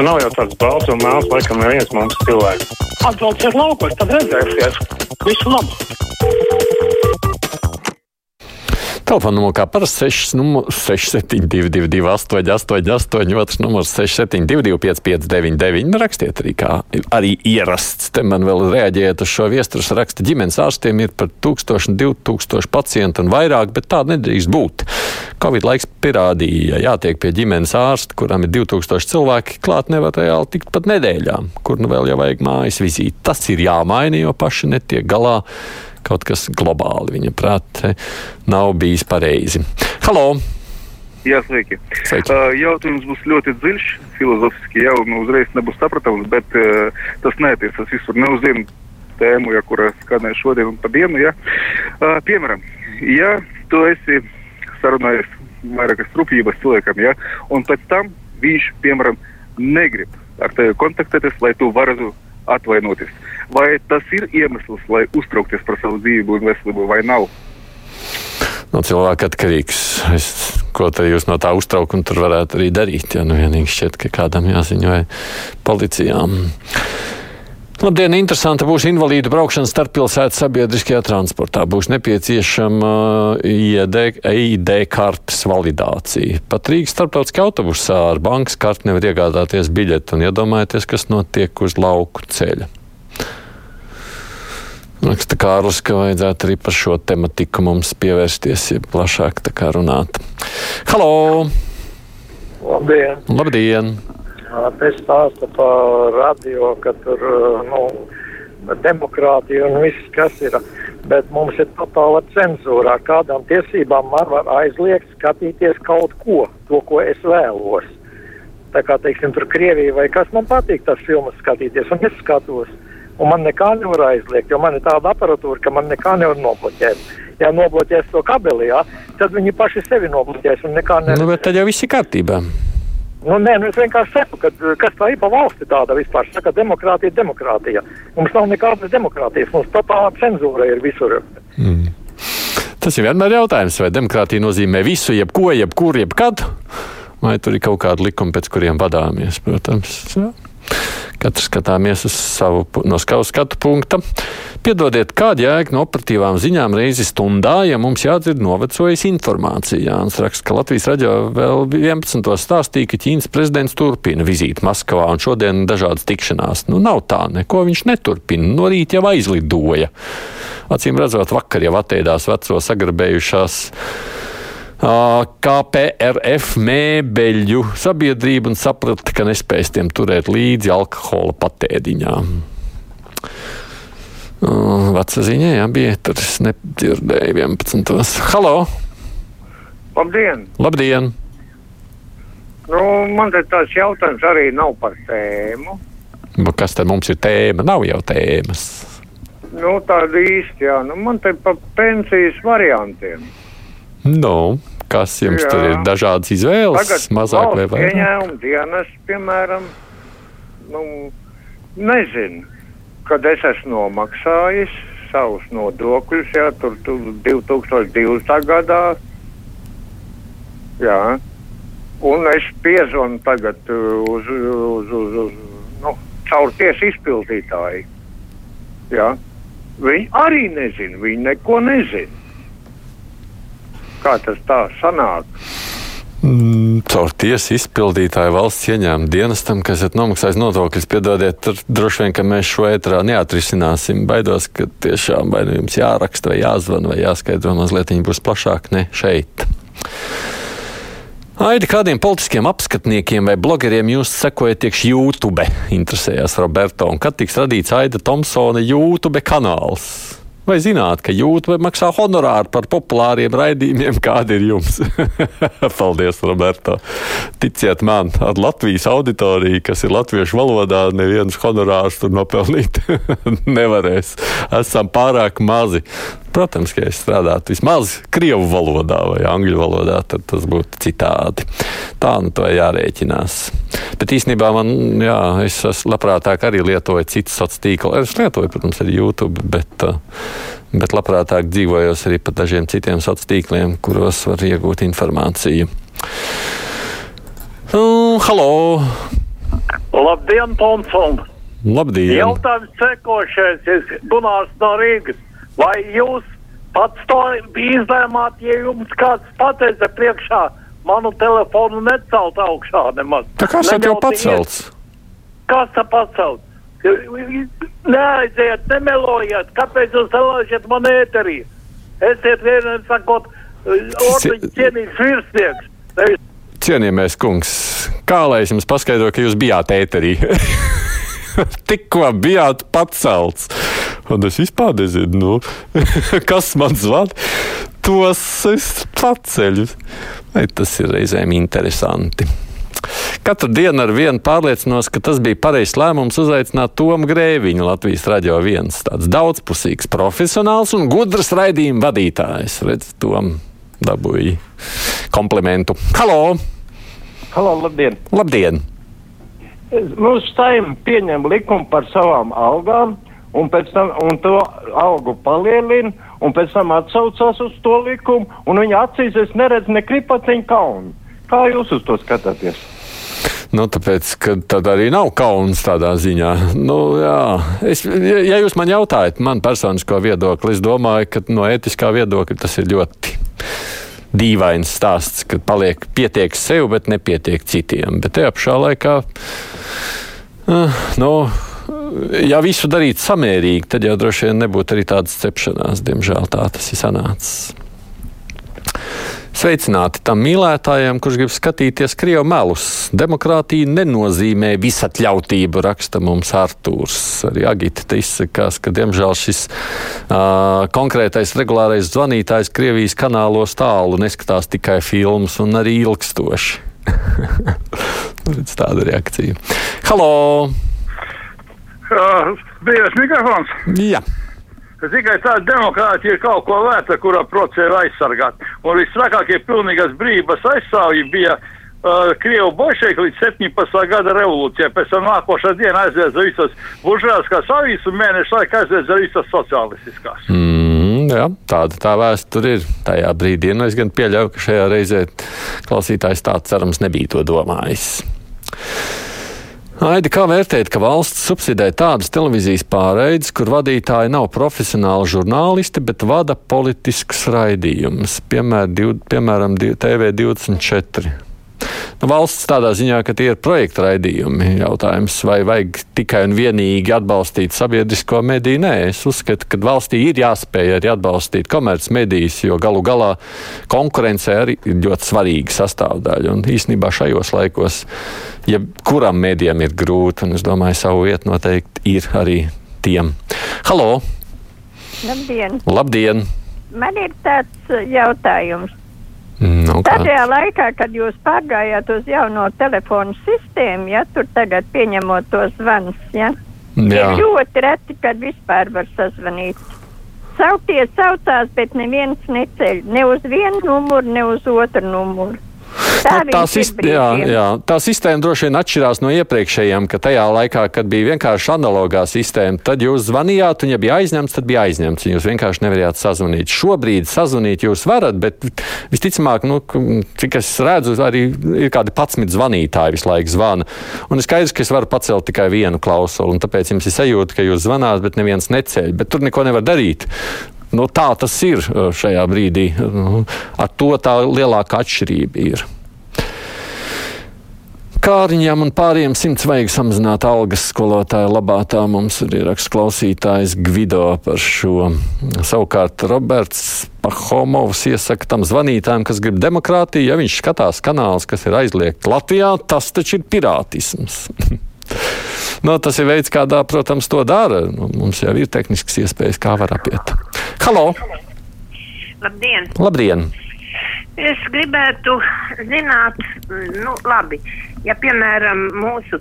Nu, nav jau tāds balts un melns, laikam, neviens mums cilvēks. Atbrauciet laukos, tad redzēsiet. Visu labu! Telefona numurs kā parasti 6722, 888, otrs numurs 672, 559, rakstiet arī kā arī ierasts. Te man vēl reaģējot uz šo viesturus raksta ģimenes ārstiem ir par 1000, 2000 pacientu un vairāk, bet tā nedrīkst būt. Covid laiks pierādīja, ja jātiek pie ģimenes ārsta, kuram ir 2000 cilvēki, klāt nevar reāli tikt pat nedēļām, kur nu vēl jau vajag mājas vizīti. Tas ir jāmaina, jo paši netiek galā kaut kas globāli viņa prātā nav bijis pareizi. Halo! Jā, sveiki. Sveiki. Uh, jautājums būs ļoti dziļš, filozofiski jau nu, uzreiz nebūs saprotams, bet uh, tas neatiecas visur ne uz vienu tēmu, ja, kura skanēja šodien un pa dienu. Ja. Uh, piemēram, ja tu esi sarunājies vairākas trupības cilvēkam, ja, un pēc tam viņš, piemēram, negrib ar tevi kontaktēties, lai tu varētu atvainoties. Vai tas ir iemesls, lai uztraukties par savu dzīvību un veselību, vai nav? No cilvēka atkarīgs. Es, ko jūs no tā uztraukuma tur varētu arī darīt? Ja nu vienīgi šķiet, ka kādam jāziņo policijām. Labdien, interesanti būs invalīdu braukšana starppilsētu sabiedriskajā transportā. Būs nepieciešama ID, ID kartes validācija. Pat Rīgas starptautiskā autobusā ar bankas karti nevar iegādāties biļeti un iedomājieties, kas notiek uz lauku ceļa. Raksta Kārlis, ka vajadzētu arī par šo tematiku mums pievērsties, ja plašāk runāt. Halo! Labdien! Labdien! Te stāsta par radio, ka tur nu, demokrātija un viss, kas ir. Bet mums ir totāla cenzūra. Kādām tiesībām man var aizliegt skatīties kaut ko, to, ko es vēlos. Tā kā, teiksim, tur Krievija vai kas man patīk, tas filmas skatīties, un es skatos. Un man nekā nevar aizliegt, jo man ir tāda aparatūra, ka man nekā nevar nobloķēt. Ja nobloķēs to kabeli, jā, tad viņi paši sevi nobloķēs un nekā nevar. Nu, bet tad jau viss ir kārtībā. Nu, nē, nu es vienkārši saku, ka, kas tā ir pa valsti tāda vispār. Saka, demokrātija ir demokrātija. Mums nav nekādas demokrātijas, mums totāla cenzūra ir visur. Mm. Tas ir vienmēr jautājums, vai demokrātija nozīmē visu, jebko, jebkur, jebkad, vai tur ir kaut kādi likumi, pēc kuriem vadāmies, protams. Jā. Katrs skatāmies uz savu no savu skatu punkta. Piedodiet, kāda jēga no operatīvām ziņām reizi stundā, ja mums jādzird novecojas informācija. Jānis raksta, ka Latvijas raidījā vēl 11. stāstīja, ka Ķīnas prezidents turpina vizīti Maskavā un šodien dažādas tikšanās. Nu, nav tā, neko viņš neturpina. No rīta jau aizlidoja. Acīm redzot, vakar jau atēdās veco sagrabējušās KPRF mēbeļu sabiedrību un saprata, ka nespēs tiem turēt līdzi alkohola patēdiņām. Vecā ziņā, jā, bija tur es nedzirdēju 11. Halo! Labdien! Labdien! Nu, man te tāds jautājums arī nav par tēmu. Kas tad mums ir tēma? Nav jau tēmas. Nu, tāda īsti, jā. Nu, man te par pensijas variantiem. Nu, kas jums Jā. tur ir dažādas izvēles, Tagad mazāk vai vairāk? Ieņēmuma dienas, piemēram, nu, nezinu, kad es esmu nomaksājis savus nodokļus, jā, tur, tur 2020. gadā, jā, un es piezvanu tagad uz, uz, uz, uz nu, caur tiesu izpildītāju, jā. Viņi arī nezina, viņi neko nezina. Kā tas tā sanāk? Mm, caur tiesu izpildītāju valsts ieņēmuma dienestam, kas ir nomaksājis nodokļus, piedodiet, tur droši vien, ka mēs šo ētrā neatrisināsim. Baidos, ka tiešām vai nu jums jāraksta, vai jāzvana, vai jāskaidro mazliet, viņi būs plašāk ne šeit. Aidi, kādiem politiskiem apskatniekiem vai blogeriem jūs sekojat tieši YouTube? Interesējās Roberto. Un kad tiks radīts Aida Thompsona YouTube kanāls? Vai zināt, ka YouTube maksā honorāru par populāriem raidījumiem? Kāda ir jums? Paldies, Roberto. Ticiet man, ar Latvijas auditoriju, kas ir latviešu valodā, neviens honorārs tur nopelnīt nevarēs. Esam pārāk mazi. Protams, ka ja strādātu vismaz krievu valodā vai angļu valodā, tad tas būtu citādi. Tā nu to jārēķinās. Bet īstenībā man, jā, es esmu labprātāk arī lietoju citus sociālos tīklus. Es lietoju, protams, arī YouTube, bet, bet labprātāk dzīvojos arī pa dažiem citiem sociāliem tīkliem, kuros var iegūt informāciju. Uh, halo! Labdien, Tomson! Labdien! Jautājums sekošais, es Gunārs no Rīgas. Vai jūs pats to izlēmāt, ja jums kāds pateica priekšā manu telefonu necelt augšā nemaz? Tā kā esat jau pacelts? Kas tā pacelt? Neaiziet, nemelojiet, kāpēc jūs nelaižat man ēterī? Esiet vienam sakot, ordeņa cienīgs virsnieks. Cienījamais kungs, kā lai es jums paskaidroju, ka jūs bijāt ēterī? Tikko bijāt pacelts. Un es vispār nezinu, nu, kas man zvana. Tos es paceļu. Vai tas ir reizēm interesanti? Katru dienu ar vienu pārliecinos, ka tas bija pareizs lēmums uzaicināt Tomu Grēviņu Latvijas radio viens. Tāds daudzpusīgs, profesionāls un gudrs raidījuma vadītājs. Redz, Tom dabūja komplimentu. Halo! Halo, labdien! Labdien! Mūsu saima pieņem likumu par savām algām, un, pēc tam, un to algu palielina, un pēc tam atsaucās uz to likumu, un viņa acīs es neredzu ne kripaciņu kaunu. Kā jūs uz to skatāties? Nu, tāpēc, ka tad arī nav kauns tādā ziņā. Nu, jā. es, ja jūs man jautājat, man personisko viedokli, es domāju, ka no ētiskā viedokļa tas ir ļoti dīvains stāsts, ka paliek pietiek sev, bet nepietiek citiem. Bet tajā pašā laikā, uh, nu, ja visu darītu samērīgi, tad jau droši vien nebūtu arī tādas cepšanās. Diemžēl tā tas ir sanācis. Sveicināti tam mīlētājam, kurš grib skatīties krievu melus. Demokrātija nenozīmē visatļautību, raksta mums Artūrs. Arī Agita izsakās, ka diemžēl šis uh, konkrētais regulārais zvanītājs Krievijas kanālos tālu neskatās tikai filmas un arī ilgstoši. Tāda reakcija. Halo! Uh, Brīvais mikrofons. Jā. Tikai tāda demokrātija ir kaut ko vērta, kura procēru aizsargāt. Un visstrakākie pilnīgas brīvības aizstāvji bija uh, Krievu bolšeiki līdz 17. gada revolūcijai. Pēc tam nākošā diena aizliedza visas buržāskās avīzes un mēnešu laikā aizliedza visas sociālistiskās. Mm, jā, tāda tā vēsture ir tajā brīdī. Nu, es gan pieļauju, ka šajā reizē klausītājs tā cerams nebija to domājis. Aidi, kā vērtēt, ka valsts subsidē tādas televīzijas pārraides, kur vadītāji nav profesionāli žurnālisti, bet vada politiskus raidījumus, piemēr, div, piemēram, TV24? Nu, valsts tādā ziņā, ka tie ir projekta raidījumi. Jautājums, vai vajag tikai un vienīgi atbalstīt sabiedrisko mediju? Nē, es uzskatu, ka valstī ir jāspēj arī atbalstīt komercmedijas, jo galu galā konkurence arī ir ļoti svarīga sastāvdaļa. Un īsnībā šajos laikos, ja kuram medijam ir grūti, un es domāju, savu vietu noteikti ir arī tiem. Halo! Labdien! Labdien! Man ir tāds uh, jautājums. Nu, kā? Tajā laikā, kad jūs pārgājāt uz jauno telefonu sistēmu, ja tur tagad pieņemot tos zvanus, ja, Jā. ir ļoti reti, kad vispār var sazvanīt. Saukties saucās, bet neviens neceļ ne uz vienu numuru, ne uz otru numuru. Tā, Nu, tā, sist, jā, jā, tā sistēma droši vien atšķirās no iepriekšējām, ka tajā laikā, kad bija vienkārši analogā sistēma, tad jūs zvanījāt, un, ja bija aizņemts, tad bija aizņemts, un jūs vienkārši nevarējāt sazvanīt. Šobrīd sazvanīt jūs varat, bet visticamāk, nu, cik es redzu, arī ir kādi 11 zvanītāji visu laiku zvana. Un ir skaidrs, ka es varu pacelt tikai vienu klausuli, un tāpēc jums ir sajūta, ka jūs zvanāt, bet neviens neceļ. Bet tur neko nevar darīt. Nu, tā tas ir uh, šajā brīdī. Nu, Ar to tā lielākā atšķirība ir. Kāriņam un pāriem simts vajag samazināt algas skolotāja labā. Tā mums ir ieraksts klausītājs Gvido par šo. Savukārt Roberts Pahomovs iesaka tam zvanītājam, kas grib demokrātiju, ja viņš skatās kanāls, kas ir aizliegts Latvijā, tas taču ir pirātisms. no, tas ir veids, kādā, protams, to dara. Nu, mums jau ir tehnisks iespējas, kā var apiet. Halo! Labdien! Labdien! Es gribētu zināt, nu, labi, ja piemēram mūsu,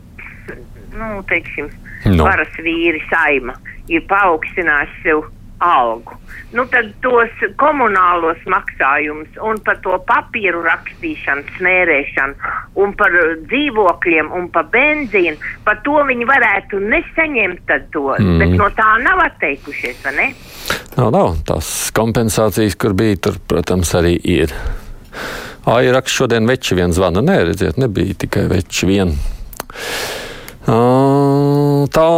nu, teiksim, Nu. varas vīri saima ir paaugstinājusi sev algu, nu, tad tos komunālos maksājumus un par to papīru rakstīšanu, smērēšanu un par dzīvokļiem un par benzīnu, par to viņi varētu nesaņemt tad to, mm. bet no tā nav atteikušies, vai ne? Nav, nav. Tās kompensācijas, kur bija, tur, protams, arī ir. Ai, raksts šodien veči vien zvana. Nē, redziet, nebija tikai veči vien. Tā,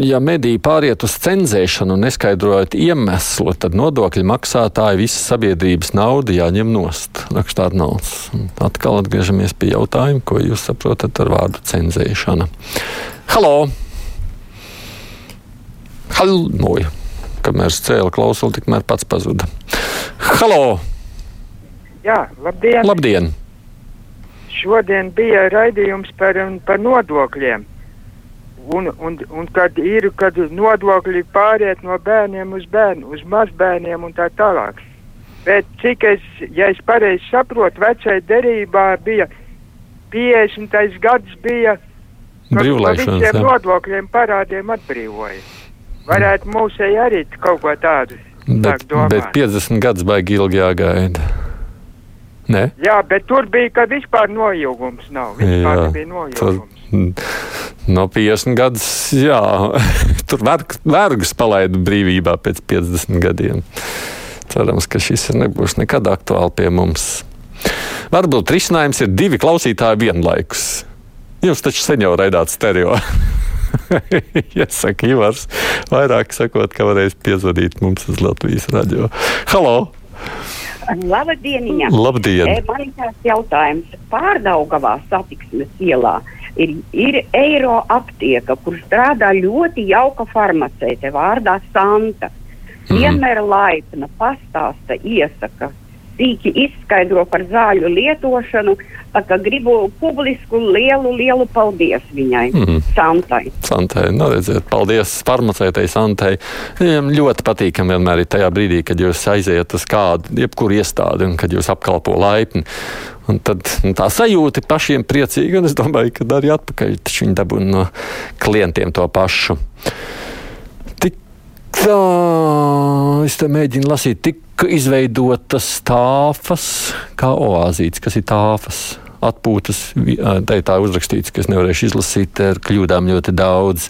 ja mediji pāriet uz cenzēšanu un neskaidrojot iemeslu, tad nodokļu maksātāji visas sabiedrības naudu jāņem nost. Rakstā Arnolds. Atkal atgriežamies pie jautājuma, ko jūs saprotat ar vārdu cenzēšana. Halo! Halo! Kamēr es cēlu klausuli, tikmēr pats pazuda. Halo! Jā, labdien! Labdien! Šodien bija raidījums par, par nodokļiem. Un, un, un kad ir, kad nodokļi pāriet no bērniem uz bērnu, uz mazbērniem un tā tālāk. Bet cik es, ja es pareizi saprotu, vecai derībā bija 50. gads bija, no visiem nodokļiem parādiem atbrīvoja. Varētu mūsēji arī kaut ko tādu. Bet, bet 50 gadus baigi ilgi jāgaida. Ne? Jā, bet tur bija, ka vispār nojūgums nav. Vispār Jā, nebija nojūgums. No 50 gadus, jā, tur vergus palaida brīvībā pēc 50 gadiem. Cerams, ka šis nebūs nekad aktuāli pie mums. Varbūt risinājums ir divi klausītāji vienlaikus. Jūs taču sen jau raidāt stereo. Iesaka Ivars, vairāk sakot, ka varēs piezvanīt mums uz Latvijas radio. Halo! Labdien! Labdien! E, man ir tāds jautājums. Pārdaugavā satiksmes ielā ir, ir eiro aptieka, kur strādā ļoti jauka farmaceite vārdā Santa. Mm. Vienmēr laipna pastāsta, iesaka, sīki izskaidro par zāļu lietošanu, gribu publisku lielu, lielu paldies viņai, mm. Santai. Santai, nu redziet, paldies farmaceitei Santai. Viņam ļoti patīkam vienmēr ir tajā brīdī, kad jūs aiziet uz kādu, jebkuru iestādi un kad jūs apkalpo laipni. Un tad un tā sajūta ir pašiem priecīga, un es domāju, ka arī atpakaļ viņi dabūna no klientiem to pašu. Tik tā, es te mēģinu lasīt, tik tika izveidotas tāfas, kā oāzītes, kas ir tāfas. Atpūtas, tā ir uzrakstīts, ka es nevarēšu izlasīt ar kļūdām ļoti daudz.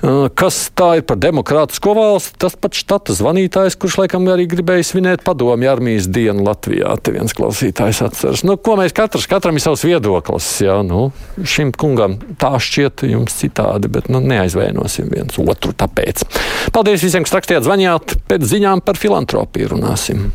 Kas tā ir par demokrātisko valsti? Tas pats štata zvanītājs, kurš laikam arī gribēja svinēt padomju armijas dienu Latvijā. Te viens klausītājs atceras. Nu, ko mēs katrs, katram ir savs viedoklis. Jā, nu, šim kungam tā šķiet jums citādi, bet nu, neaizvainosim viens otru tāpēc. Paldies visiem, kas rakstījāt, zvanījāt. Pēc ziņām par filantropiju runāsim.